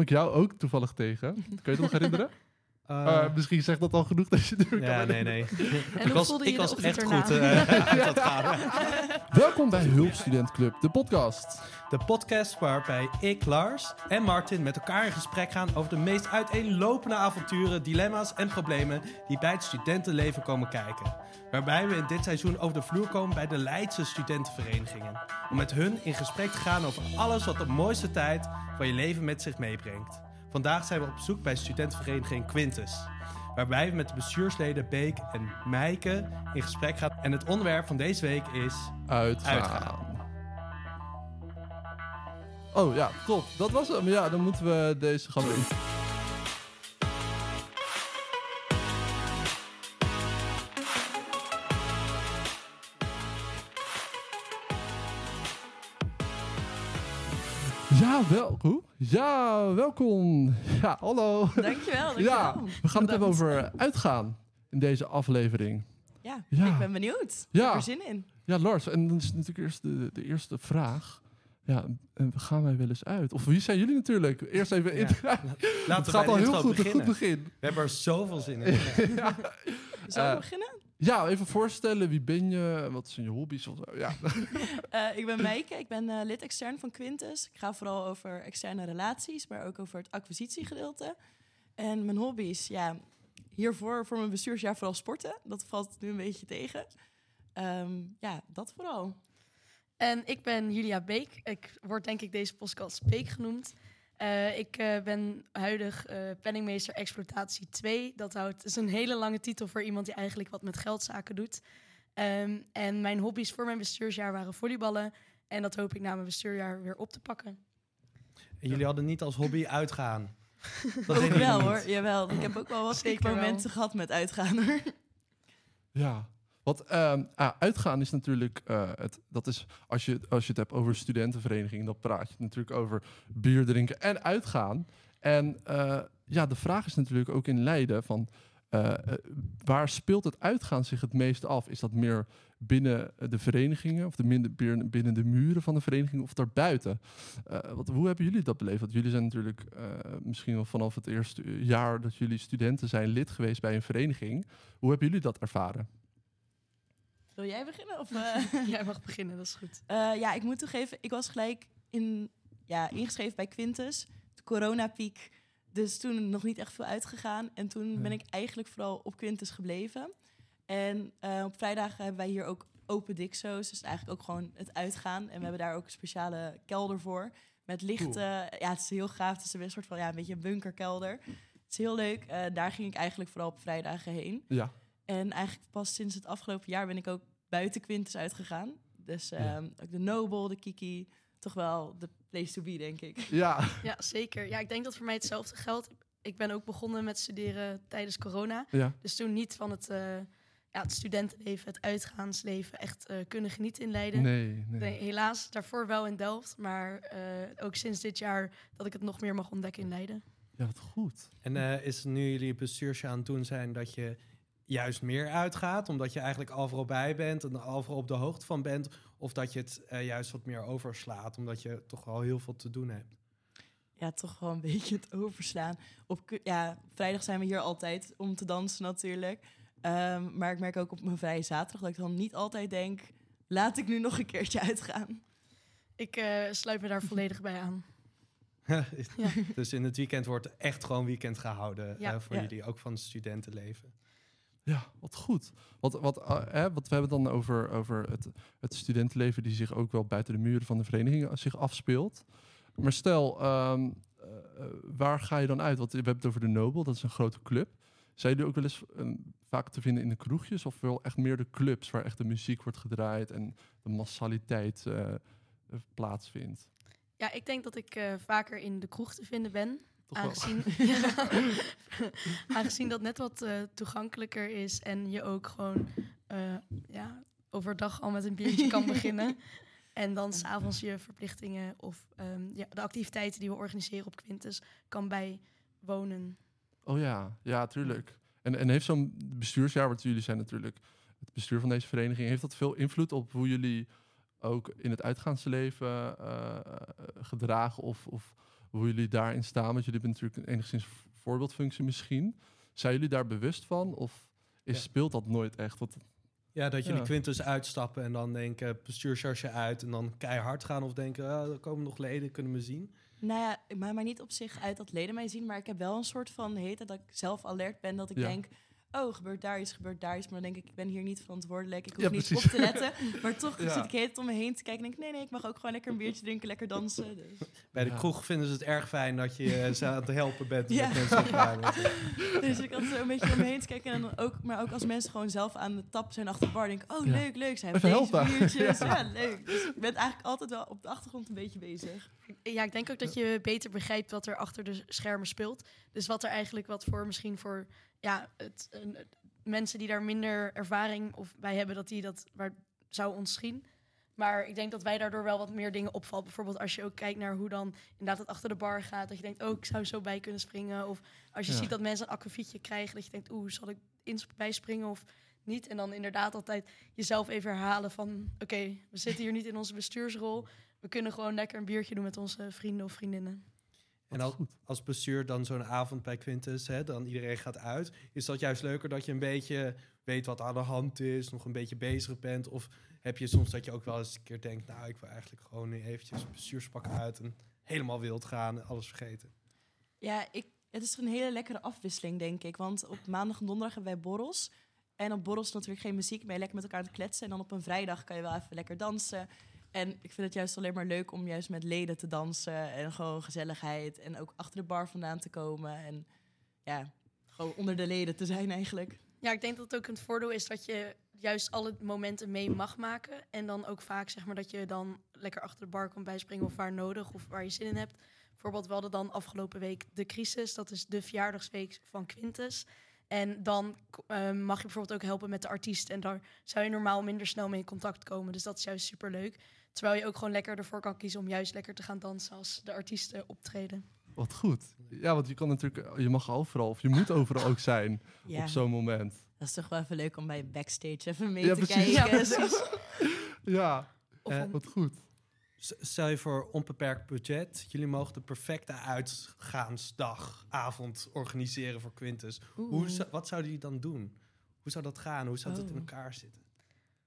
ik jou ook toevallig tegen. Kun je het nog herinneren? Uh, Uh, misschien zegt dat al genoeg dat je ja, kan nee, nee. En ik hoe was, ik was echt goed uh, uit dat gaan. Welkom bij Hulpstudent Club, de podcast. De podcast waarbij ik, Lars en Martin met elkaar in gesprek gaan over de meest uiteenlopende avonturen, dilemma's en problemen die bij het studentenleven komen kijken. Waarbij we in dit seizoen over de vloer komen bij de Leidse studentenverenigingen. Om met hun in gesprek te gaan over alles wat de mooiste tijd van je leven met zich meebrengt. Vandaag zijn we op zoek bij studentenvereniging Quintus. Waarbij we met de bestuursleden Beek en Meike in gesprek gaan. En het onderwerp van deze week is... Uitgaan. Uitgaan. Oh ja, top. Dat was hem. Ja, dan moeten we deze gaan doen. Ja, wel. Hoe? Ja, welkom. Ja, hallo. Dankjewel, dankjewel. Ja, we gaan het hebben over uitgaan in deze aflevering. Ja, Ja. ik ben benieuwd. Ja. Ik heb er zin in. Ja, Lars, en dan is natuurlijk eerst de, de eerste vraag. Ja, en gaan wij wel eens uit? Of wie zijn jullie natuurlijk? Eerst even in. Ja, het Laten gaat we al heel goed, een beginnen. goed begin. We hebben er zoveel zin in. Zullen we Eh, beginnen? Ja, even voorstellen. Wie ben je? Wat zijn je hobby's? Of zo? Ja. Eh, ik ben Meike, ik ben eh, lid extern van Quintus. Ik ga vooral over externe relaties, maar ook over het acquisitiegedeelte. En mijn hobby's, ja, hiervoor voor mijn bestuursjaar vooral sporten. Dat valt nu een beetje tegen. Ehm, ja, dat vooral. En ik ben Julia Beek. Ik word denk ik deze podcast Beek genoemd. Eh, ik eh, ben huidig eh, penningmeester exploitatie 2. Dat houdt, is een hele lange titel voor iemand die eigenlijk wat met geldzaken doet. Ehm, en mijn hobby's voor mijn bestuursjaar waren volleyballen. En dat hoop ik na mijn bestuurjaar weer op te pakken. En jullie hadden niet als hobby uitgaan. Dat ook wel hoor, jawel. Ik heb ook wel wat momenten gehad met uitgaan hoor. ja. Wat ehm, ah, uitgaan is natuurlijk, eh, het, dat is, als je, als je het hebt over studentenvereniging, dan praat je natuurlijk over bier drinken en uitgaan. En eh, ja, de vraag is natuurlijk ook in Leiden van, eh, waar speelt het uitgaan zich het meest af? Is dat meer binnen de verenigingen of de minder, binnen- de muren van de vereniging of daarbuiten? Wat, hoe hebben jullie dat beleefd? Want jullie zijn natuurlijk misschien wel vanaf het eerste jaar dat jullie studenten zijn lid geweest bij een vereniging. Hoe hebben jullie dat ervaren? Wil jij beginnen? Of, eh? Jij mag beginnen, dat is goed. Eh, ja, ik moet toegeven, ik was gelijk in, ja, ingeschreven bij Quintus. De coronapiek. Dus toen nog niet echt veel uitgegaan. En toen Ja. ben ik eigenlijk vooral op Quintus gebleven. En eh, op vrijdagen hebben wij hier ook open dixo's. Dus eigenlijk ook gewoon het uitgaan. En we hebben daar ook een speciale kelder voor. Met lichten. Ja, het is heel gaaf. Het is een soort van ja, een beetje een bunkerkelder. Het is heel leuk. Eh, daar ging ik eigenlijk vooral op vrijdagen heen. Ja, En eigenlijk pas sinds het afgelopen jaar ben ik ook buiten Quintus uitgegaan. Dus Ja. ehm, ook de Noble, de Kiki, toch wel de place to be, denk ik. ja. Ja, zeker. Ja, ik denk dat voor mij hetzelfde geldt. Ik ben ook begonnen met studeren tijdens corona. ja. Dus toen niet van het, eh, ja, het studentenleven, het uitgaansleven echt eh, kunnen genieten in Leiden. Nee, nee. Nee, helaas, daarvoor wel in Delft. Maar eh, ook sinds dit jaar dat ik het nog meer mag ontdekken in Leiden. Ja, wat goed. En eh, is nu jullie bestuursjaar aan het doen zijn dat je juist meer uitgaat, omdat je eigenlijk overal bij bent en overal op de hoogte van bent, of dat je het eh, juist wat meer overslaat, omdat je toch wel heel veel te doen hebt? Ja, toch wel een beetje het overslaan. Op, ja, vrijdag zijn we hier altijd om te dansen natuurlijk. Ehm, maar ik merk ook op mijn vrije zaterdag dat ik dan niet altijd denk... laat ik nu nog een keertje uitgaan. Ik eh, sluit me daar volledig bij aan. Ja. Dus in het weekend wordt echt gewoon weekend gehouden Ja. eh, voor Ja. jullie, ook van het studentenleven. Ja, wat goed. Wat, wat, eh, wat we hebben dan over, over het, het studentenleven die zich ook wel buiten de muren van de vereniging eh, zich afspeelt. Maar stel, ehm, eh, waar ga je dan uit? Want we hebben het over de Nobel, dat is een grote club. Zijn jullie ook wel eens eh, vaak te vinden in de kroegjes of wel echt meer de clubs waar echt de muziek wordt gedraaid en de massaliteit plaatsvindt? Ja, ik denk dat ik vaker in de kroeg te vinden ben. Toch? Aangezien, ja, aangezien dat net wat eh, toegankelijker is en je ook gewoon eh, ja, overdag al met een biertje kan beginnen. En dan s'avonds je verplichtingen of ehm, ja, de activiteiten die we organiseren op Quintus kan bijwonen. Oh ja, ja, tuurlijk. En, en heeft zo'n bestuursjaar, want jullie zijn natuurlijk het bestuur van deze vereniging, heeft dat veel invloed op hoe jullie ook in het uitgaansleven eh, gedragen of, of hoe jullie daarin staan. Want jullie hebben natuurlijk een enigszins voorbeeldfunctie misschien. Zijn jullie daar bewust van? Of is, Ja. speelt dat nooit echt? Want, Ja, dat jullie Ja. Quintus uitstappen en dan denken bestuursjasje uit en dan keihard gaan of denken, ah, er komen nog leden, kunnen we zien. Nou ja, ik maak mij niet op zich uit dat leden mij zien, maar ik heb wel een soort van heet dat ik zelf alert ben dat ik Ja. denk, oh, gebeurt daar iets, gebeurt daar iets, maar dan denk ik, ik ben hier niet verantwoordelijk, ik hoef Ja, niet precies. op te letten, maar toch Ja. zit ik heet om me heen te kijken en denk ik, nee, nee, ik mag ook gewoon lekker een biertje drinken, lekker dansen. Dus. Bij de Ja. kroeg vinden ze het erg fijn dat je eh, ze aan het helpen bent. Ja. met mensen dus ik had zo een beetje om me heen te kijken en dan ook, maar ook als mensen gewoon zelf aan de tap zijn achter de bar, denk ik, oh, Ja. leuk, leuk, zijn Even we deze biertjes, Ja. ja. leuk. Dus ik ben eigenlijk altijd wel op de achtergrond een beetje bezig. Ja, ik denk ook dat je beter begrijpt wat er achter de schermen speelt. Dus wat er eigenlijk wat voor misschien voor ja, het, mensen die daar minder ervaring of bij hebben, dat die dat waar, zou ontschieten. Maar ik denk dat wij daardoor wel wat meer dingen opvallen. Bijvoorbeeld als je ook kijkt naar hoe dan inderdaad het achter de bar gaat. Dat je denkt, oh, ik zou zo bij kunnen springen. Of als je Ja. ziet dat mensen een akkefietje krijgen, dat je denkt, oeh, zal ik in bijspringen of niet? En dan inderdaad altijd jezelf even herhalen van, oké, we zitten hier niet in onze bestuursrol. We kunnen gewoon lekker een biertje doen met onze vrienden of vriendinnen. En Wat al, goed. als bestuur dan zo'n avond bij Quintus, hè, dan iedereen gaat uit. Is dat juist leuker dat je een beetje weet wat aan de hand is, nog een beetje bezig bent? Of heb je soms dat je ook wel eens een keer denkt, nou, ik wil eigenlijk gewoon eventjes bestuurspak uit en helemaal wild gaan en alles vergeten? Ja, ik, het is een hele lekkere afwisseling, denk ik. Want op maandag en donderdag hebben wij borrels. En op borrels natuurlijk geen muziek, ben je lekker met elkaar aan het kletsen. En dan op een vrijdag kan je wel even lekker dansen. En ik vind het juist alleen maar leuk om juist met leden te dansen. En gewoon gezelligheid. En ook achter de bar vandaan te komen. En ja, gewoon onder de leden te zijn eigenlijk. Ja, ik denk dat het ook een voordeel is dat je juist alle momenten mee mag maken. En dan ook vaak zeg maar dat je dan lekker achter de bar kan bijspringen of waar nodig of waar je zin in hebt. Bijvoorbeeld, we hadden dan afgelopen week de crisis. Dat is de verjaardagsweek van Quintus. En dan eh, mag je bijvoorbeeld ook helpen met de artiest. En daar zou je normaal minder snel mee in contact komen. Dus dat is juist super leuk. Terwijl je ook gewoon lekker ervoor kan kiezen om juist lekker te gaan dansen als de artiesten optreden. Wat goed. Ja, want je kan natuurlijk, je mag overal, of je moet overal ook zijn Ja, op zo'n moment. dat is toch wel even leuk om bij backstage even mee Ja, te precies. kijken. Ja, precies. Ja, Of Eh, wat goed. Stel je voor onbeperkt budget, jullie mogen de perfecte uitgaansdag, avond organiseren voor Quintus. Hoe, Oeh. wat zouden jullie dan doen? Hoe zou dat gaan? Hoe zou dat in Oh. elkaar zitten?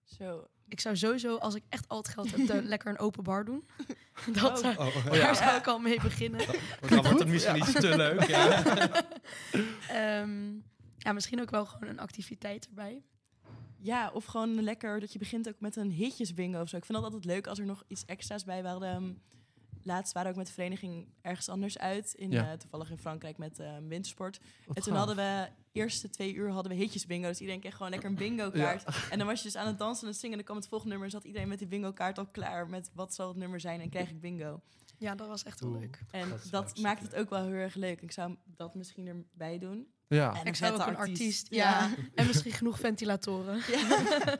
Zo. Ik zou sowieso, als ik echt al het geld heb, lekker een open bar doen. Dat, Oh. zou- Oh, Daar zou ik al mee beginnen. Want dan wordt het misschien iets te leuk. Ja. Ehm, ja, misschien ook wel gewoon een activiteit erbij. Ja, of gewoon lekker dat je begint ook met een hitjes bingo of zo. Ik vind dat altijd leuk als er nog iets extra's bij waren. Laatst waren we ook met de vereniging ergens anders uit. In, Ja. eh, toevallig in Frankrijk met ehm, wintersport. Wat en toen gaaf. hadden we eerste twee uur hadden we hitjes bingo. Dus iedereen kreeg gewoon lekker een bingo kaart. En dan was je dus aan het dansen en het zingen. En dan kwam het volgende nummer. Zat iedereen met die bingo kaart al klaar. Met wat zal het nummer zijn en krijg ik bingo. Ja, dat was echt wel Oeh. leuk. En Dat dat, maakt het ook wel heel erg leuk. Ik zou dat misschien erbij doen. Ja, En ik zou ook een artiest. artiest. Ja. en misschien genoeg ventilatoren.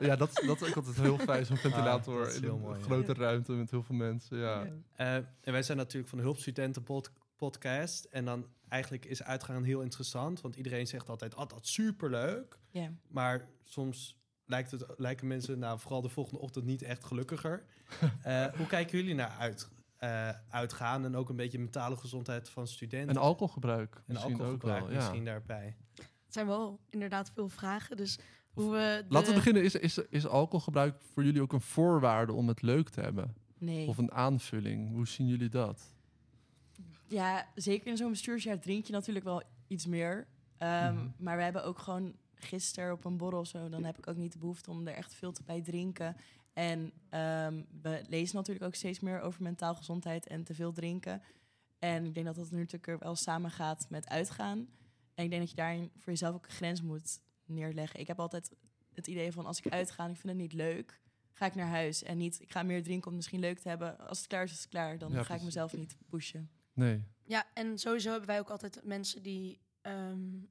ja dat, dat is ook altijd heel fijn, zo'n ventilator dat is in een mooi, ja. grote ruimte met heel veel mensen. Ja. Eh, en wij zijn natuurlijk van de Hulpstudenten pod- podcast. En dan eigenlijk is uitgaan heel interessant. Want iedereen zegt altijd, oh, dat is superleuk. Ja. Maar soms lijkt het, lijken mensen, nou, vooral de volgende ochtend, niet echt gelukkiger. Eh, hoe kijken jullie naar uit, eh, uitgaan en ook een beetje mentale gezondheid van studenten? En alcoholgebruik En misschien alcoholgebruik ook wel. Ja. misschien daarbij. Het zijn wel inderdaad veel vragen. Dus hoe we. de- Laten we beginnen. Is, is, is alcoholgebruik voor jullie ook een voorwaarde om het leuk te hebben? Nee. Of een aanvulling? Hoe zien jullie dat? Ja, zeker in zo'n bestuursjaar drink je natuurlijk wel iets meer. Ehm, Mhm. Maar we hebben ook gewoon gisteren op een borrel of zo... dan heb ik ook niet de behoefte om er echt veel te bij drinken. En ehm, we lezen natuurlijk ook steeds meer over mentaal gezondheid en te veel drinken. En ik denk dat dat nu natuurlijk er wel samen gaat met uitgaan. En ik denk dat je daarin voor jezelf ook een grens moet neerleggen. Ik heb altijd het idee van als ik uitga en ik vind het niet leuk... ga ik naar huis en niet ik ga meer drinken om het misschien leuk te hebben. Als het klaar is, is het klaar. Dan Ja, ga ik mezelf niet pushen. Nee. Ja, en sowieso hebben wij ook altijd mensen die ehm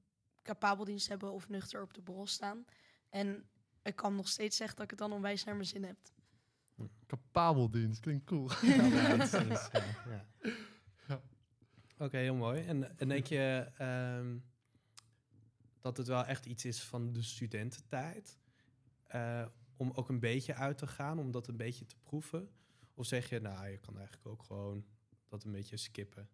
capabeldienst hebben of nuchter op de borrel staan. En ik kan nog steeds zeggen dat ik het dan onwijs naar mijn zin heb. Capabeldienst, klinkt cool. Ja, ja, dat is- ja, ja. Ja. Oké, heel mooi. En, en denk je ehm, dat het wel echt iets is van de studententijd? eh, om ook een beetje uit te gaan, om dat een beetje te proeven? Of zeg je, nou, je kan eigenlijk ook gewoon dat een beetje skippen?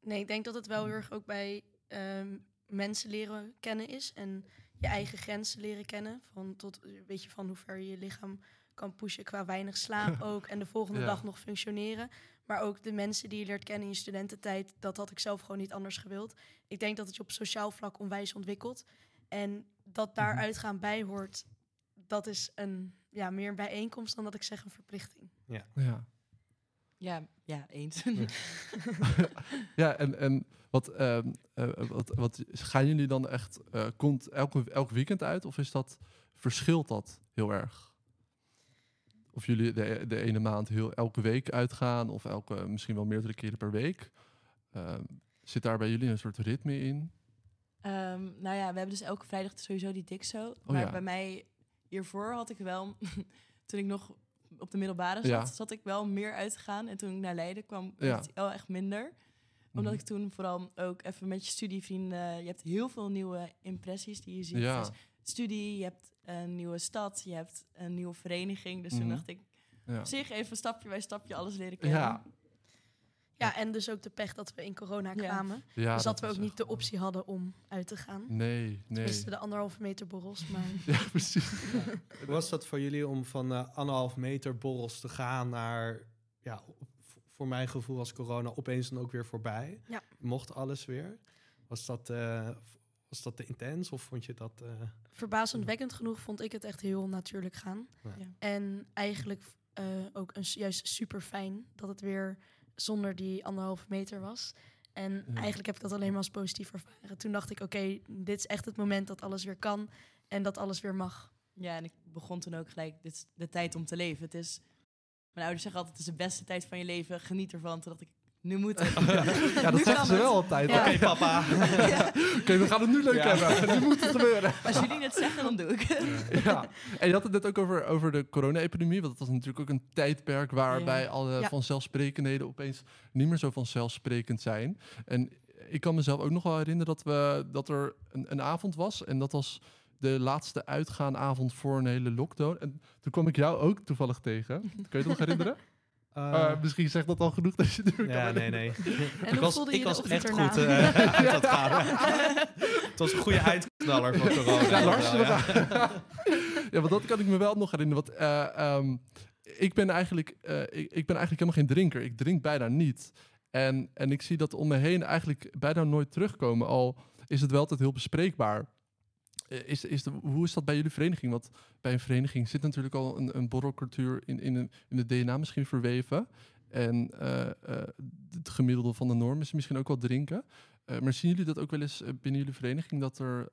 Nee, ik denk dat het wel heel erg ook bij ehm, mensen leren kennen is. En je eigen grenzen leren kennen. Van tot een beetje van hoe ver je je lichaam kan pushen qua weinig slaap ook. En de volgende Ja. dag nog functioneren. Maar ook de mensen die je leert kennen in je studententijd. Dat had ik zelf gewoon niet anders gewild. Ik denk dat het je op sociaal vlak onwijs ontwikkelt. En dat daar Mhm. uitgaan bij hoort. Dat is een, ja, meer een bijeenkomst dan dat ik zeg een verplichting. Ja. Ja, ja eens. Ja, en, en wat, ehm, eh, wat, wat gaan jullie dan echt, eh, komt elke, elk weekend uit? Of is dat, verschilt dat heel erg? Of jullie de, de ene maand heel elke week uitgaan, of elke, misschien wel meerdere keren per week. Ehm, zit daar bij jullie een soort ritme in? Ehm, nou ja, we hebben dus elke vrijdag sowieso die Dixo. maar ja. bij mij hiervoor had ik wel, toen ik nog op de middelbare zat, zat ik wel meer uitgegaan. En toen ik naar Leiden kwam, werd het wel echt minder. Omdat Mhm. ik toen vooral ook even met je studievrienden... Je hebt heel veel nieuwe impressies die je ziet. Ja. Dus studie, je hebt een nieuwe stad, je hebt een nieuwe vereniging. Dus toen Mhm. dacht ik, Ja. op zich even stapje bij stapje alles leren kennen. Ja. Ja, en dus ook de pech dat we in corona kwamen. ja, dus dat we ook niet de wel- optie hadden om uit te gaan. Nee, nee. Tenminste, de anderhalve meter borrels. Maar Ja, precies. Hoe was dat voor jullie om van eh, anderhalf meter borrels te gaan naar, ja, voor mijn gevoel was corona opeens dan ook weer voorbij. Ja. Mocht alles weer. Was dat, eh, was dat te intens of vond je dat... eh, verbazendwekkend genoeg vond ik het echt heel natuurlijk gaan. Ja. En eigenlijk eh, ook een, juist super fijn dat het weer zonder die anderhalve meter was. En Ja. eigenlijk heb ik dat alleen maar als positief ervaren. Toen dacht ik, oké, dit is echt het moment dat alles weer kan en dat alles weer mag. Ja, en ik begon toen ook gelijk, dit is de tijd om te leven. Het is, mijn ouders zeggen altijd, het is de beste tijd van je leven, geniet ervan. Toen dacht ik, nu moet het. Ja, dat Nu zeggen ze het. wel altijd. Ja. Oké, papa. Oké, we gaan het nu leuk Ja. hebben. Nu moet het gebeuren. Als jullie het zeggen, dan doe ik het. Ja, en je had het net ook over, over de corona-epidemie. Want dat was natuurlijk ook een tijdperk waarbij Ja. alle Ja. vanzelfsprekendheden opeens niet meer zo vanzelfsprekend zijn. En ik kan mezelf ook nog wel herinneren dat, we, dat er een, een avond was. En dat was de laatste uitgaanavond voor een hele lockdown. En toen kwam ik jou ook toevallig tegen. Kun je het nog herinneren? Eh, Eh, misschien zegt dat al genoeg dat je kan ja, nee, nee. En ik was, ik was echt erna? goed eh, uit dat gaan. Het was een goede eindknaller van corona. Ja, Lars, Ja, want dat kan ik me wel nog herinneren. Want eh, ehm, ik, ben eigenlijk, eh, ik, ik ben eigenlijk helemaal geen drinker. Ik drink bijna niet. En, en ik zie dat om me heen eigenlijk bijna nooit terugkomen. Al is het wel altijd heel bespreekbaar. Eh, Is, is de, hoe is dat bij jullie vereniging? Want bij een vereniging zit natuurlijk al een, een borrelcultuur in, in, een- in het DNA misschien verweven. En eh, eh, het gemiddelde van de norm is misschien ook wel drinken. Maar zien jullie dat ook wel eens binnen jullie vereniging? Dat er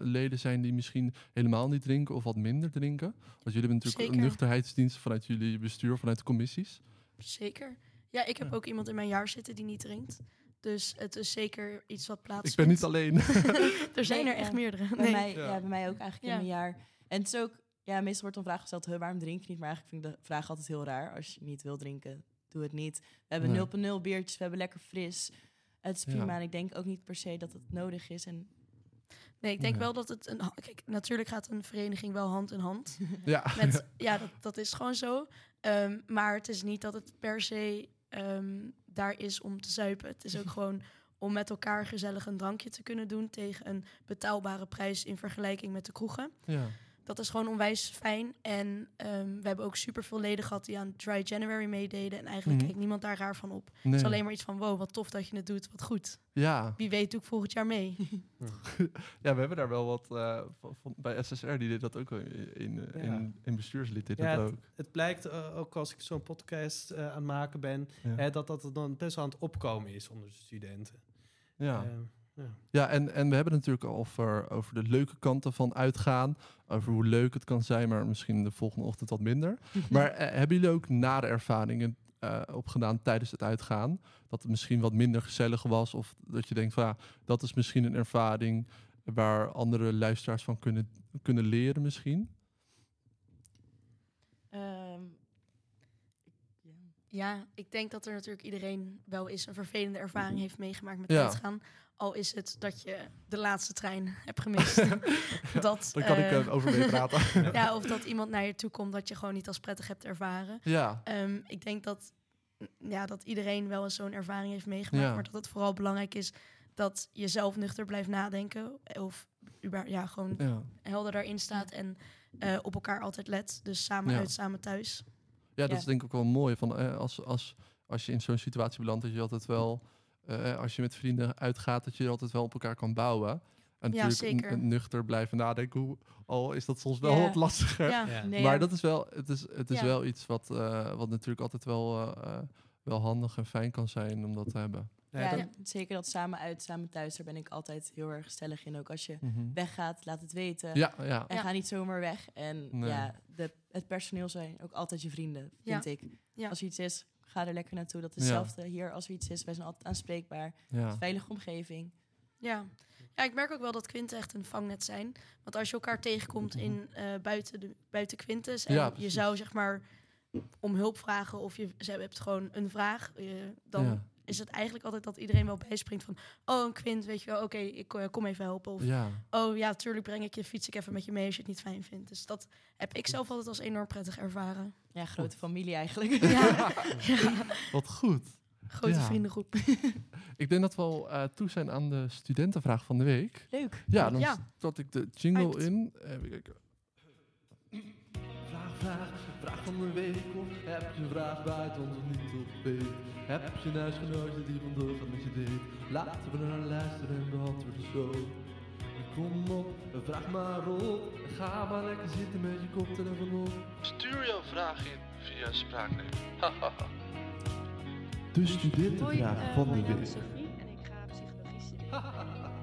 leden zijn die misschien helemaal niet drinken of wat minder drinken? Want jullie hebben natuurlijk Zeker. een nuchterheidsdienst vanuit jullie bestuur, vanuit de commissies. Zeker. Ja, ik heb Ja. ook iemand in mijn jaar zitten die niet drinkt. Dus het is zeker iets wat Ik plaatsvindt. ben niet alleen. er zijn Nee, er echt ja. meerdere. Bij, Nee. mij, Ja. ja. bij mij ook eigenlijk Ja. in mijn jaar. En het is ook, ja, meestal wordt dan vraag gesteld, "Huh, waarom drink je niet? Maar eigenlijk vind ik de vraag altijd heel raar. Als je niet wil drinken, doe het niet. We hebben Nee. 0.0 biertjes, we hebben lekker fris. Het is Ja. prima en ik denk ook niet per se dat het nodig is. En Nee, ik denk Ja. wel dat het een. Kijk, natuurlijk gaat een vereniging wel hand in hand. ja. Met, ja, dat, dat is gewoon zo. Ehm, maar het is niet dat het per se ehm, daar is om te zuipen. Het is ook gewoon om met elkaar gezellig een drankje te kunnen doen tegen een betaalbare prijs in vergelijking met de kroegen. ja. Dat is gewoon onwijs fijn. En ehm, we hebben ook super veel leden gehad die aan Dry January meededen. En eigenlijk Mhm. keek niemand daar raar van op. Het is alleen maar iets van, wow, wat tof dat je het doet, wat goed. Ja. Wie weet doe ik volgend jaar mee. ja, we hebben daar wel wat eh, van, van- bij SSR, die deed dat ook in, in, Ja. in, in bestuurslid deed Ja, dat ook. Het blijkt eh, ook als ik zo'n podcast eh, aan het maken ben, Ja. hè, dat dat dan best wel aan het opkomen is onder de studenten. ja. Ja. Ja, en, en we hebben het natuurlijk al over, over de leuke kanten van uitgaan. Over hoe leuk het kan zijn, maar misschien de volgende ochtend wat minder. Maar eh, hebben jullie ook nare ervaringen eh, opgedaan tijdens het uitgaan? Dat het misschien wat minder gezellig was? Of dat je denkt van ja, dat is misschien een ervaring waar andere luisteraars van kunnen, kunnen leren misschien? ehm, ja. Ja, ik denk dat er natuurlijk iedereen wel eens een vervelende ervaring heeft meegemaakt met Ja. uitgaan. Al is het dat je de laatste trein hebt gemist. dat, Daar kan ik eh, eh, over meepraten. ja, of dat iemand naar je toe komt dat je gewoon niet als prettig hebt ervaren. ja, Ehm, ik denk dat ja, dat iedereen wel eens zo'n ervaring heeft meegemaakt. Ja. Maar dat het vooral belangrijk is dat je zelf nuchter blijft nadenken. Of ja, gewoon Ja. helder daarin staat en eh, op elkaar altijd let. Dus samen Ja. uit, samen thuis. Ja, dat is denk ik ook wel mooi. Van, eh, als, als, als je in zo'n situatie belandt, dat je altijd wel, eh, als je met vrienden uitgaat, dat je altijd wel op elkaar kan bouwen. En Ja, natuurlijk nuchter blijven nadenken, hoe, al is dat soms wel wat lastiger. Ja, Ja. Nee, maar dat is wel, het is, het is wel iets wat, eh, wat natuurlijk altijd wel, eh, wel handig en fijn kan zijn om dat te hebben. Ja, zeker dat samen uit, samen thuis, daar ben ik altijd heel erg stellig in. Ook als je Mhm. weggaat, laat het weten. Ja, ja. En Ja. ga niet zomaar weg. En Nee. ja, de, het personeel zijn ook altijd je vrienden, Ja. vind ik. Ja. Als er iets is, ga er lekker naartoe. Dat is Ja. hetzelfde hier als er iets is. Wij zijn altijd aanspreekbaar. ja. Veilige omgeving. Ja. ja, ik merk ook wel dat Quinten echt een vangnet zijn. Want als je elkaar tegenkomt in, eh, buiten, de, buiten Quintus... en Ja, je zou zeg maar om hulp vragen of je ze hebt gewoon een vraag... eh, dan Ja. Is het eigenlijk altijd dat iedereen wel bijspringt van... oh, een Quint, weet je wel, oké, ik kom even helpen. Of ja. oh ja, tuurlijk breng ik je, fiets ik even met je mee als je het niet fijn vindt. Dus dat heb ik zelf altijd als enorm prettig ervaren. Ja, grote familie eigenlijk. Ja, ja. Wat goed. grote Ja. vriendengroep. Ik denk dat we al eh, toe zijn aan de studentenvraag van de week. Leuk. Ja, dan Ja. ik de jingle in. Even kijken. Vraag, vraag, vraag van de week. Of heb je een vraag buiten ons of niet op weet? Heb je een huisgenootje die vandoor gaat met je date? Laten we naar luisteren en beantwoorden zo. Kom op, vraag maar op. Ga maar lekker zitten met je koptelefoon op. Stuur jouw vraag in via spraakneem. De studentenvraag van de mijn naam week. is Sophie en ik ga psychologie studeren.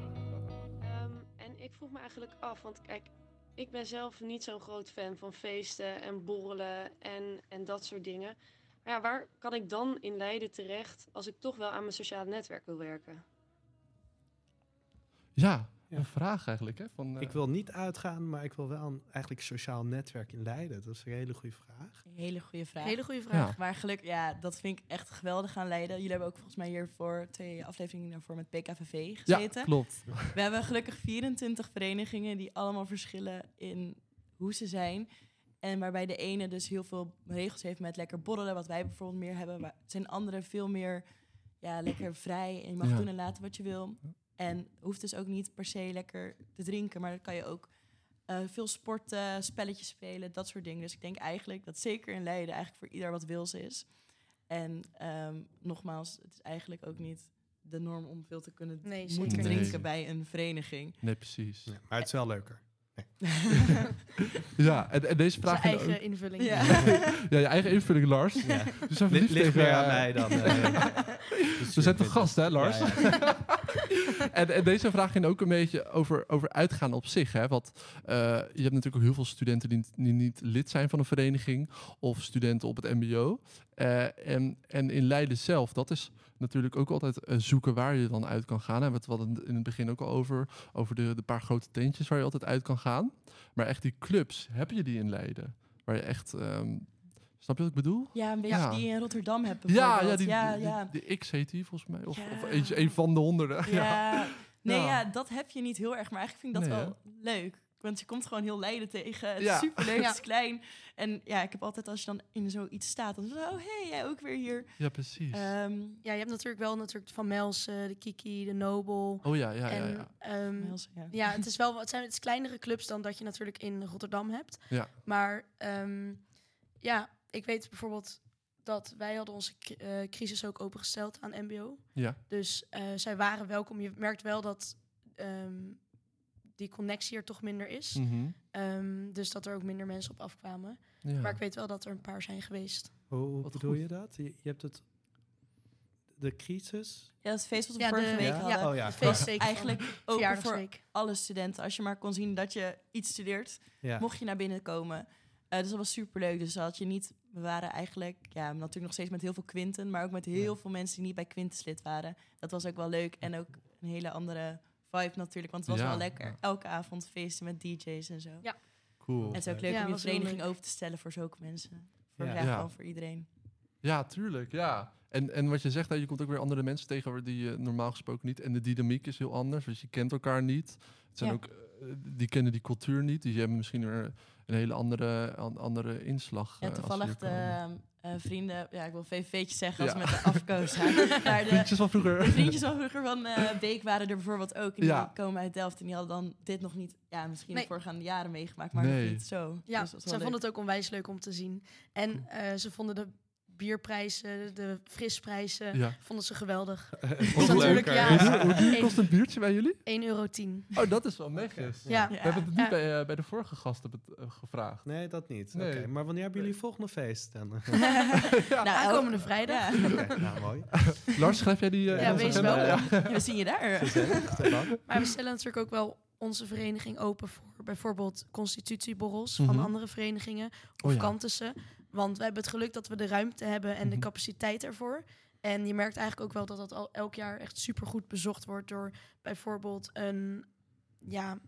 Ehm, en ik vroeg me eigenlijk af, want kijk, ik ben zelf niet zo'n groot fan van feesten en borrelen en, en dat soort dingen. Maar ja, waar kan ik dan in Leiden terecht als ik toch wel aan mijn sociale netwerk wil werken? Ja, Ja. Een vraag eigenlijk. Hè? Van, eh, Ik wil niet uitgaan, maar ik wil wel een eigenlijk sociaal netwerk in Leiden. Dat is een hele goede vraag. Hele goede vraag. Hele goede vraag. Ja. Maar gelukkig, ja, dat vind ik echt geweldig aan Leiden. Jullie hebben ook volgens mij hiervoor twee afleveringen daarvoor met PKVV ja, gezeten. klopt. We hebben gelukkig 24 verenigingen die allemaal verschillen in hoe ze zijn. En waarbij de ene dus heel veel regels heeft met lekker borrelen, wat wij bijvoorbeeld meer hebben. Maar zijn andere veel meer ja, lekker vrij en je mag Ja. doen en laten wat je wil. En hoeft dus ook niet per se lekker te drinken, maar dan kan je ook eh, veel sporten, spelletjes spelen, dat soort dingen. Dus ik denk eigenlijk dat zeker in Leiden eigenlijk voor ieder wat wils is. En ehm, nogmaals, het is eigenlijk ook niet de norm om veel te kunnen Nee, moeten drinken bij een vereniging. Nee, precies. Ja, maar het is wel leuker. Ja, en, en deze vraag eigen ook... invulling. Ja. Ja, je eigen invulling, Lars. Ja. Dus even Ligt lief tegen... meer aan mij dan... eh, We zijn toch gast, hè, Lars? En, en deze vraag ging ook een beetje over, over uitgaan op zich. Hè? Want eh, je hebt natuurlijk ook heel veel studenten die, niet lid zijn van een vereniging. Of studenten op het mbo. Eh, en, en in Leiden zelf, dat is natuurlijk ook altijd eh, zoeken waar je dan uit kan gaan. Hè? We hadden het in het begin ook al over. Over de, de paar grote tentjes waar je altijd uit kan gaan. Maar echt die clubs, heb je die in Leiden? Waar je echt... ehm, snap je wat ik bedoel? Ja, een beetje Ja. die je in Rotterdam hebt Ja, ja, die, ja, die, ja. die X heet die volgens mij. Of, Ja. of eentje, een van de honderden. Ja. Ja. Nee, Ja. ja. dat heb je niet heel erg. Maar eigenlijk vind ik dat Nee, wel leuk. Want je komt gewoon heel Leiden tegen. Het Ja. is superleuk, Ja. het is klein. En ja, ik heb altijd als je dan in zoiets staat... dan is het, oh, hey, jij ook weer hier. Ja, precies. Ehm, Ja, je hebt natuurlijk wel natuurlijk Van Melsen, de Kiki, de Nobel. oh ja, ja, ja. en ja. ehm, Mels, ja. ja, het is wel het zijn het is kleinere clubs dan dat je natuurlijk in Rotterdam hebt. Ja. Maar ehm, ja, ik weet bijvoorbeeld dat wij hadden onze eh, crisis ook opengesteld aan MBO. Ja. Dus eh, zij waren welkom. Je merkt wel dat ehm, die connectie er toch minder is. Mhm. Ehm, dus dat er ook minder mensen op afkwamen. ja. Maar ik weet wel dat er een paar zijn geweest. Hoe, hoe Wat bedoel goed. je dat? Je, je hebt het... De crisis? ja, dat feest wat we Ja, vorige de- week Ja? hadden. Oh ja. De feestweek van Eigenlijk open voor alle studenten. Als je maar kon zien dat je iets studeert, Ja. mocht je naar binnen komen. Eh, dus dat was superleuk. Dus had je niet... We waren eigenlijk ja, natuurlijk nog steeds met heel veel Quinten... maar ook met heel Ja. veel mensen die niet bij Quinten lid waren. Dat was ook wel leuk. En ook een hele andere vibe natuurlijk. Want het was Ja, wel lekker. ja. Elke avond feesten met DJ's en zo. Ja. Cool. En het is ook leuk Ja, om je vereniging over te stellen voor zulke mensen. Voor, Ja. voor iedereen. Ja, tuurlijk, ja. En, en wat je zegt, hè, je komt ook weer andere mensen tegen waar die je normaal gesproken niet. En de dynamiek is heel anders, dus je kent elkaar niet. Het zijn Ja. ook, eh, die kennen die cultuur niet, dus je hebben misschien weer een hele andere, an- andere inslag. Ja, eh, toevallig de komen. eh, vrienden, ja, ik wil VVV'tjes zeggen als Ja. met de afkoos. Maar de, Vriendjes van de vroeger. vriendjes van vroeger van eh Beek waren er bijvoorbeeld ook. En Ja. die komen uit Delft en die hadden dan dit nog niet, ja, misschien Nee. de voorgaande jaren meegemaakt, maar Nee. nog niet zo. Ja, Dus ze vonden het ook onwijs leuk om te zien. En eh, ze vonden de bierprijzen, de frisprijzen, Ja. vonden ze geweldig. Dat is natuurlijk, ja. Hoe duur kost een biertje bij jullie? 1,10 euro. Oh, dat is wel netjes. Ja. Ja. We hebben het niet Ja. bij, eh, bij de vorige gasten eh, gevraagd. Nee, dat niet. Nee. Oké, Maar wanneer hebben jullie volgende feest dan? Nou, Aankomende vrijdag. Nou, mooi. Lars, schrijf jij die? eh, Ja, wees wel. We zien je daar. Maar we stellen natuurlijk ook wel onze vereniging open voor bijvoorbeeld constitutieborrels van Mhm. andere verenigingen of Oh ja. kantussen. Want we hebben het geluk dat we de ruimte hebben en de Mhm. capaciteit ervoor. En je merkt eigenlijk ook wel dat dat al elk jaar echt supergoed bezocht wordt door bijvoorbeeld een, ja,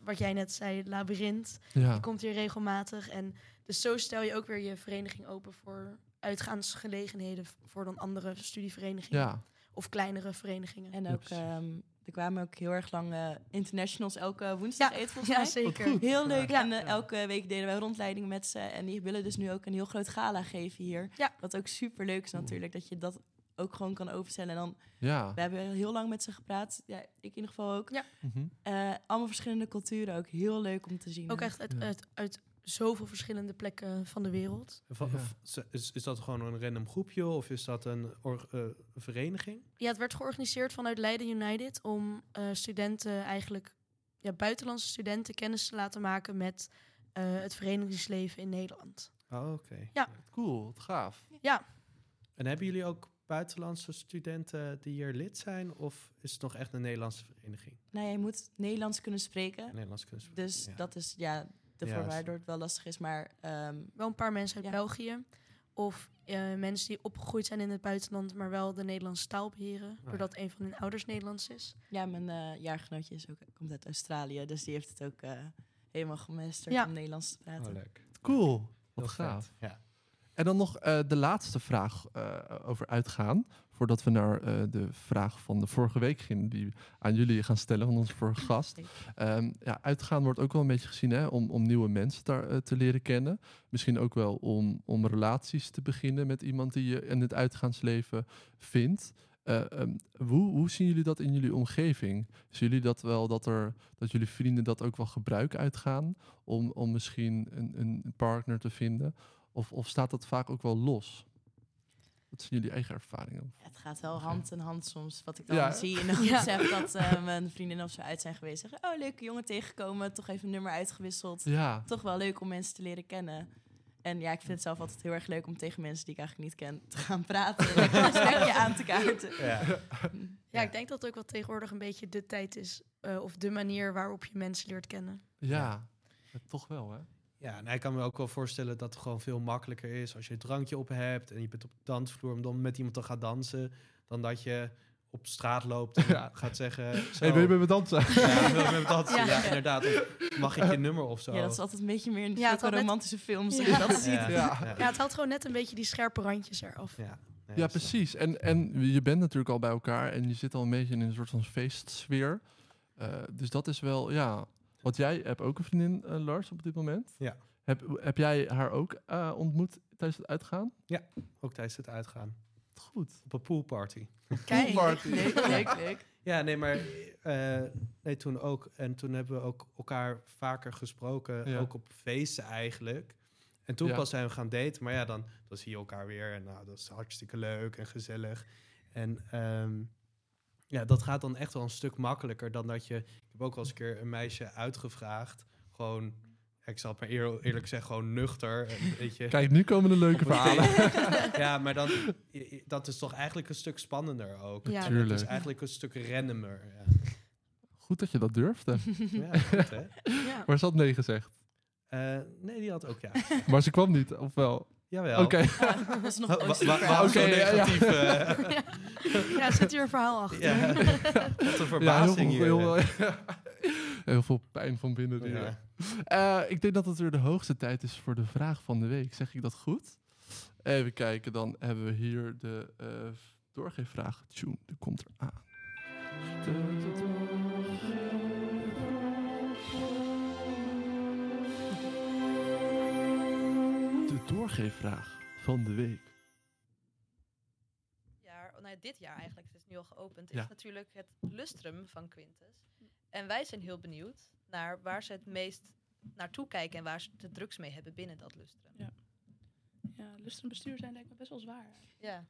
wat jij net zei, labyrint. Ja. Die komt hier regelmatig. En dus zo stel je ook weer je vereniging open voor uitgaansgelegenheden voor dan andere studieverenigingen ja. of kleinere verenigingen. En ook, precies. Er kwamen ook heel erg lang eh, internationals elke woensdag eten volgens ja mij. zeker. goed. Heel leuk. Ja. En eh, elke week deden wij rondleidingen met ze. En die willen dus nu ook een heel groot gala geven hier. Ja. Wat ook super leuk is natuurlijk. Dat je dat ook gewoon kan overstellen. En dan, Ja. we hebben heel lang met ze gepraat. Ja, ik in ieder geval ook. Ja. Mhm. Eh, allemaal verschillende culturen ook. Heel leuk om te zien. Ook echt uit, Ja. uit, uit zoveel verschillende plekken van de wereld. Ja. Is, is dat gewoon een random groepje of is dat een or- eh, vereniging? Ja, het werd georganiseerd vanuit Leiden United om eh, studenten eigenlijk, ja, buitenlandse studenten kennis te laten maken met eh, het verenigingsleven in Nederland. Oh, oké. Ja. Cool, wat gaaf. Ja, En hebben jullie ook buitenlandse studenten die hier lid zijn? Of is het nog echt een Nederlandse vereniging? Nou, je moet Nederlands kunnen spreken. Nederlandse kunst. Dus Ja. dat is ja, de waardoor het wel lastig is. Maar ehm, wel een paar mensen uit Ja. België. Of eh, mensen die opgegroeid zijn in het buitenland, maar wel de Nederlandse taal beheren. ja. Doordat een van hun ouders Nederlands is. ja, mijn eh, jaargenootje is ook, komt uit Australië. Dus die heeft het ook eh, helemaal gemesterd Ja. om Nederlands te praten. Oh, leuk. Cool. Wat gaaf. Ja. En dan nog eh, de laatste vraag eh, over uitgaan. Voordat we naar eh, de vraag van de vorige week gingen, die we aan jullie gaan stellen, van onze vorige gast. Ehm, ja, uitgaan wordt ook wel een beetje gezien hè, om, om nieuwe mensen daar, te leren kennen. Misschien ook wel om, om relaties te beginnen met iemand die je in het uitgaansleven vindt. Eh, ehm, hoe, hoe zien jullie dat in jullie omgeving? Zien jullie dat wel dat, er, dat jullie vrienden dat ook wel gebruiken uitgaan om, om misschien een, een partner te vinden? Of, of staat dat vaak ook wel los? Wat zijn jullie eigen ervaringen? Ja, het gaat wel hand in hand soms. Wat ik dan Ja. zie in de Ja. groep dat eh, mijn vriendinnen of zo uit zijn geweest. Zeggen, oh, leuke jongen tegengekomen. Toch even een nummer uitgewisseld. Ja, Toch wel leuk om mensen te leren kennen. En ja, ik vind het zelf altijd heel erg leuk om tegen mensen die ik eigenlijk niet ken te gaan praten. En een gesprekje aan te kaarten. Ja. Ik denk dat het ook wel tegenwoordig een beetje de tijd is. eh, of de manier waarop je mensen leert kennen. ja. Ja, toch wel hè? Ja, en ik kan me ook wel voorstellen dat het gewoon veel makkelijker is als je het drankje op hebt en je bent op de dansvloer om dan met iemand te gaan dansen, dan dat je op straat loopt en Ja. gaat zeggen... Zo, Hey, wil je met me dansen? Ja, wil je met me dansen? Ja. Ja. inderdaad. Of mag ik je nummer of zo? Ja, dat is altijd een beetje meer in de Ja, net- romantische films. dat Ja. dat ziet. Ja. Ja. Ja. Ja, het haalt gewoon net een beetje die scherpe randjes eraf. Ja, Nee, Ja, precies. En, en je bent natuurlijk al bij elkaar en je zit al een beetje in een soort van feestsfeer. Eh, dus dat is wel, ja. Want jij hebt ook een vriendin, eh, Lars, op dit moment. Ja. Heb, heb jij haar ook eh, ontmoet tijdens het uitgaan? Ook tijdens het uitgaan. Goed. Op een poolparty. Kijk. Poolparty. Leuk, leuk, leuk. Ja, nee, maar eh, nee, toen ook. En toen hebben we ook elkaar vaker gesproken, Ja. ook op feesten eigenlijk. En toen Ja. pas zijn we gaan daten. Maar ja, dan, dan zie je elkaar weer en nou, dat is hartstikke leuk en gezellig. En ehm, ja, dat gaat dan echt wel een stuk makkelijker dan dat je... Ik heb ook wel eens een keer een meisje uitgevraagd. Gewoon, ik zal het maar eer- eerlijk zeggen, gewoon nuchter. en Weet je, Kijk, nu komen de leuke verhalen. ja, maar dan, dat is toch eigenlijk een stuk spannender ook. Ja. En Het is eigenlijk een stuk randomer. Ja, Goed dat je dat durfde. ja goed hè. Ja. Maar ze had nee gezegd. Eh, nee, die had ook ja. Maar ze kwam niet, of wel? Jawel. Oké. Dat is nog positief Oké, ja, ja. negatief? ja, zit hier een verhaal achter. ja. Wat een Ja, heel verbazing veel, hier. heel, heel veel pijn van binnen. Ja. Eh, ik denk dat het weer de hoogste tijd is voor de vraag van de week. Zeg ik dat goed? Even kijken, dan hebben we hier de eh doorgeefvraag. Tjoen, die komt er doorgeefvraag van de week. jaar, nou ja, dit jaar eigenlijk, het is nu al geopend, Ja. is natuurlijk het lustrum van Quintus. En wij zijn heel benieuwd naar waar ze het meest naartoe kijken en waar ze de drugs mee hebben binnen dat lustrum. Ja. Ja, lust en bestuur zijn denk ik best wel zwaar. Ja.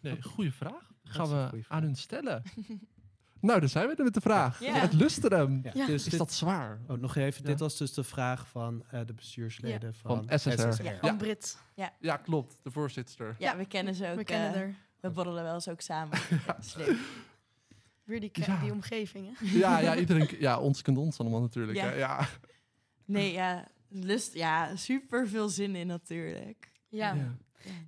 Nee, goede vraag. Gaan we aan hun stellen. nou, daar zijn we er met de vraag. Ja. Het lustrum. Ja, Ja. Dus Is dit- dat zwaar? oh, nog even, Ja. dit was dus de vraag van eh, de bestuursleden van, Van SSR. Ja. Van Brit. Ja, klopt. De voorzitter. Ja, we kennen ze ook. We kennen eh, er. we borrelen wel eens ook samen. Slim. Weer die, Ja. die omgeving, hè? Ja, ja, iedereen, ja, ons kent ons allemaal natuurlijk. Ja. hè. Ja. Nee, ja, lust, ja, super veel zin in natuurlijk. Ja. Ja.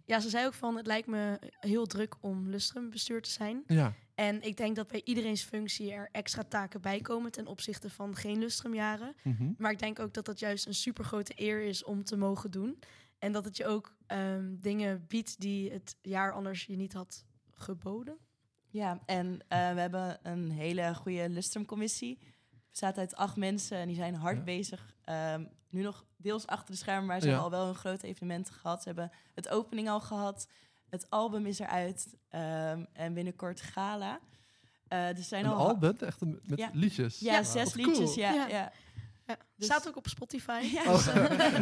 ja, ze zei ook van, het lijkt me heel druk om lustrumbestuur te zijn. ja. En ik denk dat bij iedereen's functie er extra taken bij komen ten opzichte van geen lustrumjaren. Mhm. Maar ik denk ook dat dat juist een super grote eer is om te mogen doen. En dat het je ook ehm, dingen biedt die het jaar anders je niet had geboden. Ja, en eh, we hebben een hele goede lustrumcommissie. Bestaat uit acht mensen en die zijn hard Ja. bezig. Ehm, nu nog deels achter de schermen, maar ze Ja. hebben al wel een groot evenement gehad. Ze hebben het opening al gehad. Het album is eruit ehm, en binnenkort gala. Eh er zijn Een al album, echt een- met Ja. liedjes. Ja, Ja, zes cool. liedjes. Ja, Ja. ja. Ja, Dus- Staat ook op Spotify. Ja. Oh,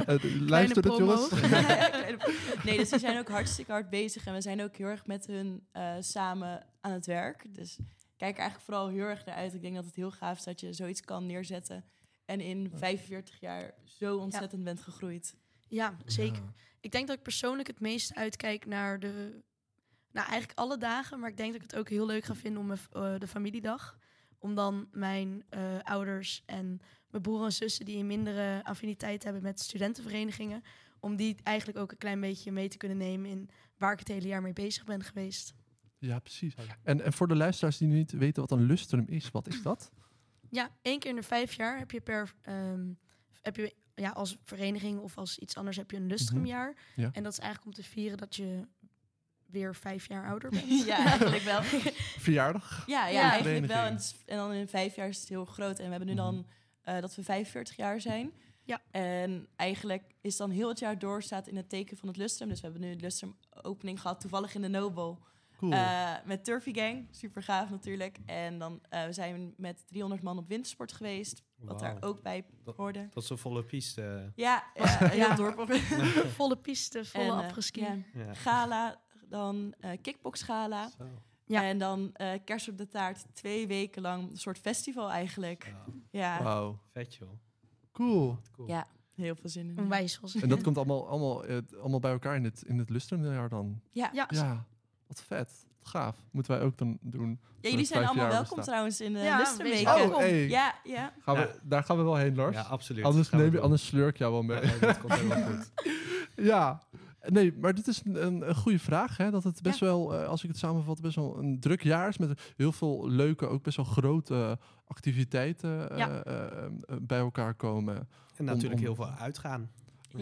eh, luister het, jongens. nee, dus die zijn ook hartstikke hard bezig. En we zijn ook heel erg met hun eh, samen aan het werk. Dus ik kijk er eigenlijk vooral heel erg naar uit. Ik denk dat het heel gaaf is dat je zoiets kan neerzetten. En in 45 jaar zo ontzettend bent gegroeid. Ja, zeker. Ik denk dat ik persoonlijk het meest uitkijk naar de... Nou, eigenlijk alle dagen. Maar ik denk dat ik het ook heel leuk ga vinden om mijn eh, de familiedag. Om dan mijn eh, ouders en mijn broer en zussen... die een mindere affiniteit hebben met studentenverenigingen... om die eigenlijk ook een klein beetje mee te kunnen nemen... in waar ik het hele jaar mee bezig ben geweest. Ja, precies. En, en voor de luisteraars die niet weten wat een lustrum is, wat is dat? Ja, één keer in de vijf jaar heb je per... ehm, heb je, ja, als vereniging of als iets anders heb je een lustrumjaar. Ja. En dat is eigenlijk om te vieren dat je weer vijf jaar ouder bent. ja, eigenlijk wel. Verjaardag? Ja, ja, Ja. eigenlijk wel. En, en dan in vijf jaar is het heel groot. En we hebben nu Mhm. dan eh, dat we 45 jaar zijn. Ja. En eigenlijk is dan heel het jaar door staat in het teken van het lustrum. Dus we hebben nu de lustrum opening gehad, toevallig in de Nobel. Cool. Eh, met Turfy Gang, super gaaf natuurlijk. En dan eh, we zijn met 300 man op wintersport geweest, wat daar ook bij Dat- hoorde. Dat is een volle piste. Ja, ja heel Ja. dorp op. volle piste, volle eh, afgeski. ja, Ja. Gala, dan eh kickbox gala. Zo. Ja. En dan eh kerst op de taart, twee weken lang. Een soort festival eigenlijk. Ja, Ja, Wauw. vet joh. Cool. Cool. ja heel veel zin in. Onwijs En dat komt allemaal, allemaal, allemaal bij elkaar in het, in het lustrumjaar dan? Ja. Ja, Ja, wat vet. Gaaf. Moeten wij ook dan doen. Ja, jullie zijn allemaal welkom trouwens in de Ja, ja, Oh, welkom. hey. Ja, ja. Gaan we, Ja. Daar gaan we wel heen, Lars. Ja, absoluut. anders, neem je, anders sleur ik jou wel mee. Ja, dat komt helemaal goed. Ja, nee, maar dit is een, een, goede vraag. Hè? Dat het best wel, eh, als ik het samenvat, best wel een druk jaar is. Met heel veel leuke, ook best wel grote activiteiten eh, Ja. eh, eh, bij elkaar komen. En natuurlijk om- heel veel uitgaan.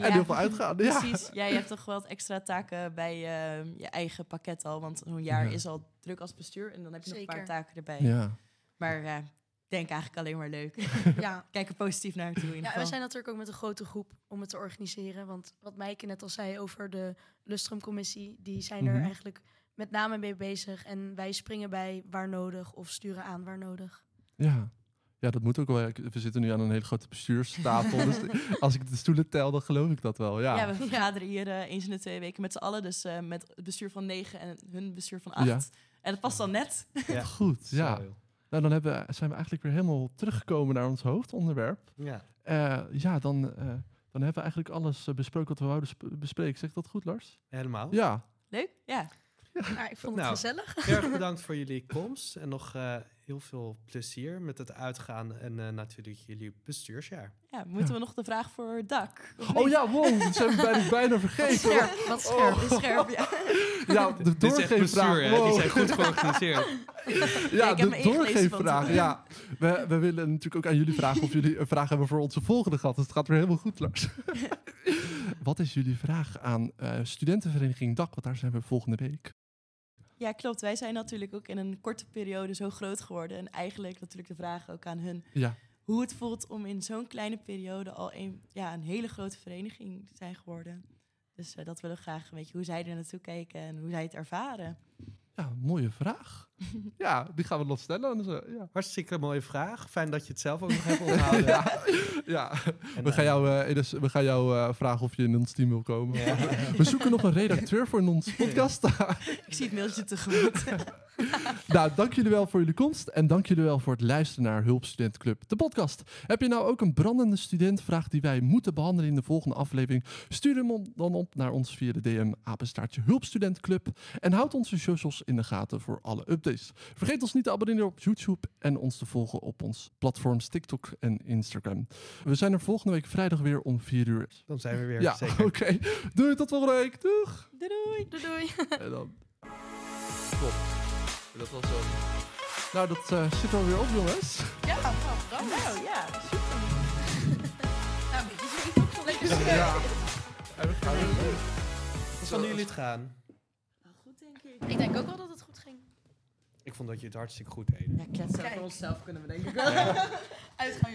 En heel veel uitgaan. Ja. Precies. Ja, je hebt toch wel wat extra taken bij eh, je eigen pakket al. Want zo'n jaar Ja. is al druk als bestuur. En dan heb je nog een paar taken erbij. Ja. Maar ja, ik denk eigenlijk alleen maar leuk. ja. Kijk er positief naar toe in ja, geval. we zijn natuurlijk ook met een grote groep om het te organiseren. Want wat Maaike net al zei over de Lustrumcommissie, die zijn er Mhm. eigenlijk met name mee bezig. En wij springen bij waar nodig of sturen aan waar nodig. Ja. Ja, dat moet ook wel. We zitten nu aan een hele grote bestuurstafel. dus als ik de stoelen tel, dan geloof ik dat wel. Ja, Ja, we vergaderen hier eh, eens in de twee weken met z'n allen. Dus eh, met het bestuur van negen en hun bestuur van acht. Ja. En dat past dan net. Ja. goed. Ja. Nou, dan hebben, we- zijn we eigenlijk weer helemaal teruggekomen naar ons hoofdonderwerp. Ja. Eh, ja, dan, eh, dan hebben we eigenlijk alles besproken wat we wouden sp- bespreken. Zeg dat goed, Lars? Helemaal. Ja. Leuk? Ja. Ja, ik vond het Nou. gezellig. Erg bedankt voor jullie komst. En nog eh, heel veel plezier met het uitgaan en eh, natuurlijk jullie bestuursjaar. Ja, moeten Ja. we nog de vraag voor Dak? Oh niet? ja, wow, dat zijn we bijna, bijna vergeten. Scherp, wat scherp. Is scherp, ja. Ja, de doorgeefvraag. hè? Die wow. zijn goed georganiseerd. Ja, heb de doorgeefvraag. Ja, we, we willen natuurlijk ook aan jullie vragen of jullie een vraag hebben voor onze volgende gast. Dus het gaat weer helemaal goed, Lars. Wat is jullie vraag aan eh, studentenvereniging DAK? Want daar zijn we volgende week. Ja, klopt. Wij zijn natuurlijk ook in een korte periode zo groot geworden. En eigenlijk natuurlijk de vraag ook aan hun Ja, hoe het voelt om in zo'n kleine periode al een, ja, een hele grote vereniging te zijn geworden. Dus eh, dat willen we graag een beetje hoe zij er naartoe kijken en hoe zij het ervaren. Ja mooie vraag. Ja, die gaan we nog stellen. Ja. Hartstikke mooie vraag. Fijn dat je het zelf ook nog hebt onthouden. Ja, ja. En, we gaan eh, jou, eh, Edes, we gaan jou eh, vragen of je in ons team wil komen. Ja. We zoeken nog een redacteur voor onze podcast. Ik zie het mailtje tegemoet. nou, dank jullie wel voor jullie komst. En dank jullie wel voor het luisteren naar Hulp Studentenclub, de podcast. Heb je nou ook een brandende studentenvraag die wij moeten behandelen in de volgende aflevering? Stuur hem dan op naar ons via de DM apenstaartje Hulp Studentenclub. En houd onze socials in de gaten voor alle updates. Vergeet ons niet te abonneren op YouTube en ons te volgen op ons platforms TikTok en Instagram. We zijn er volgende week vrijdag weer om 4 uur. Dan zijn we weer, Ja, oké. Doei, tot volgende week. Doeg! Doei doei! Doei doei. En dan... Top. Dat was zo. Nou, dat eh, zit er alweer op, jongens. Ja, nou, bravo. Nou ja, super. Nou, dit is ook zo lekker Ja. En we gaan weer- Hoe vonden jullie het gaan? Goed denk ik. Ik denk ook wel dat het goed ging. Ik vond dat je het hartstikke goed deed. Ja, kletsen voor onszelf kunnen we denk ik wel. Uitgaan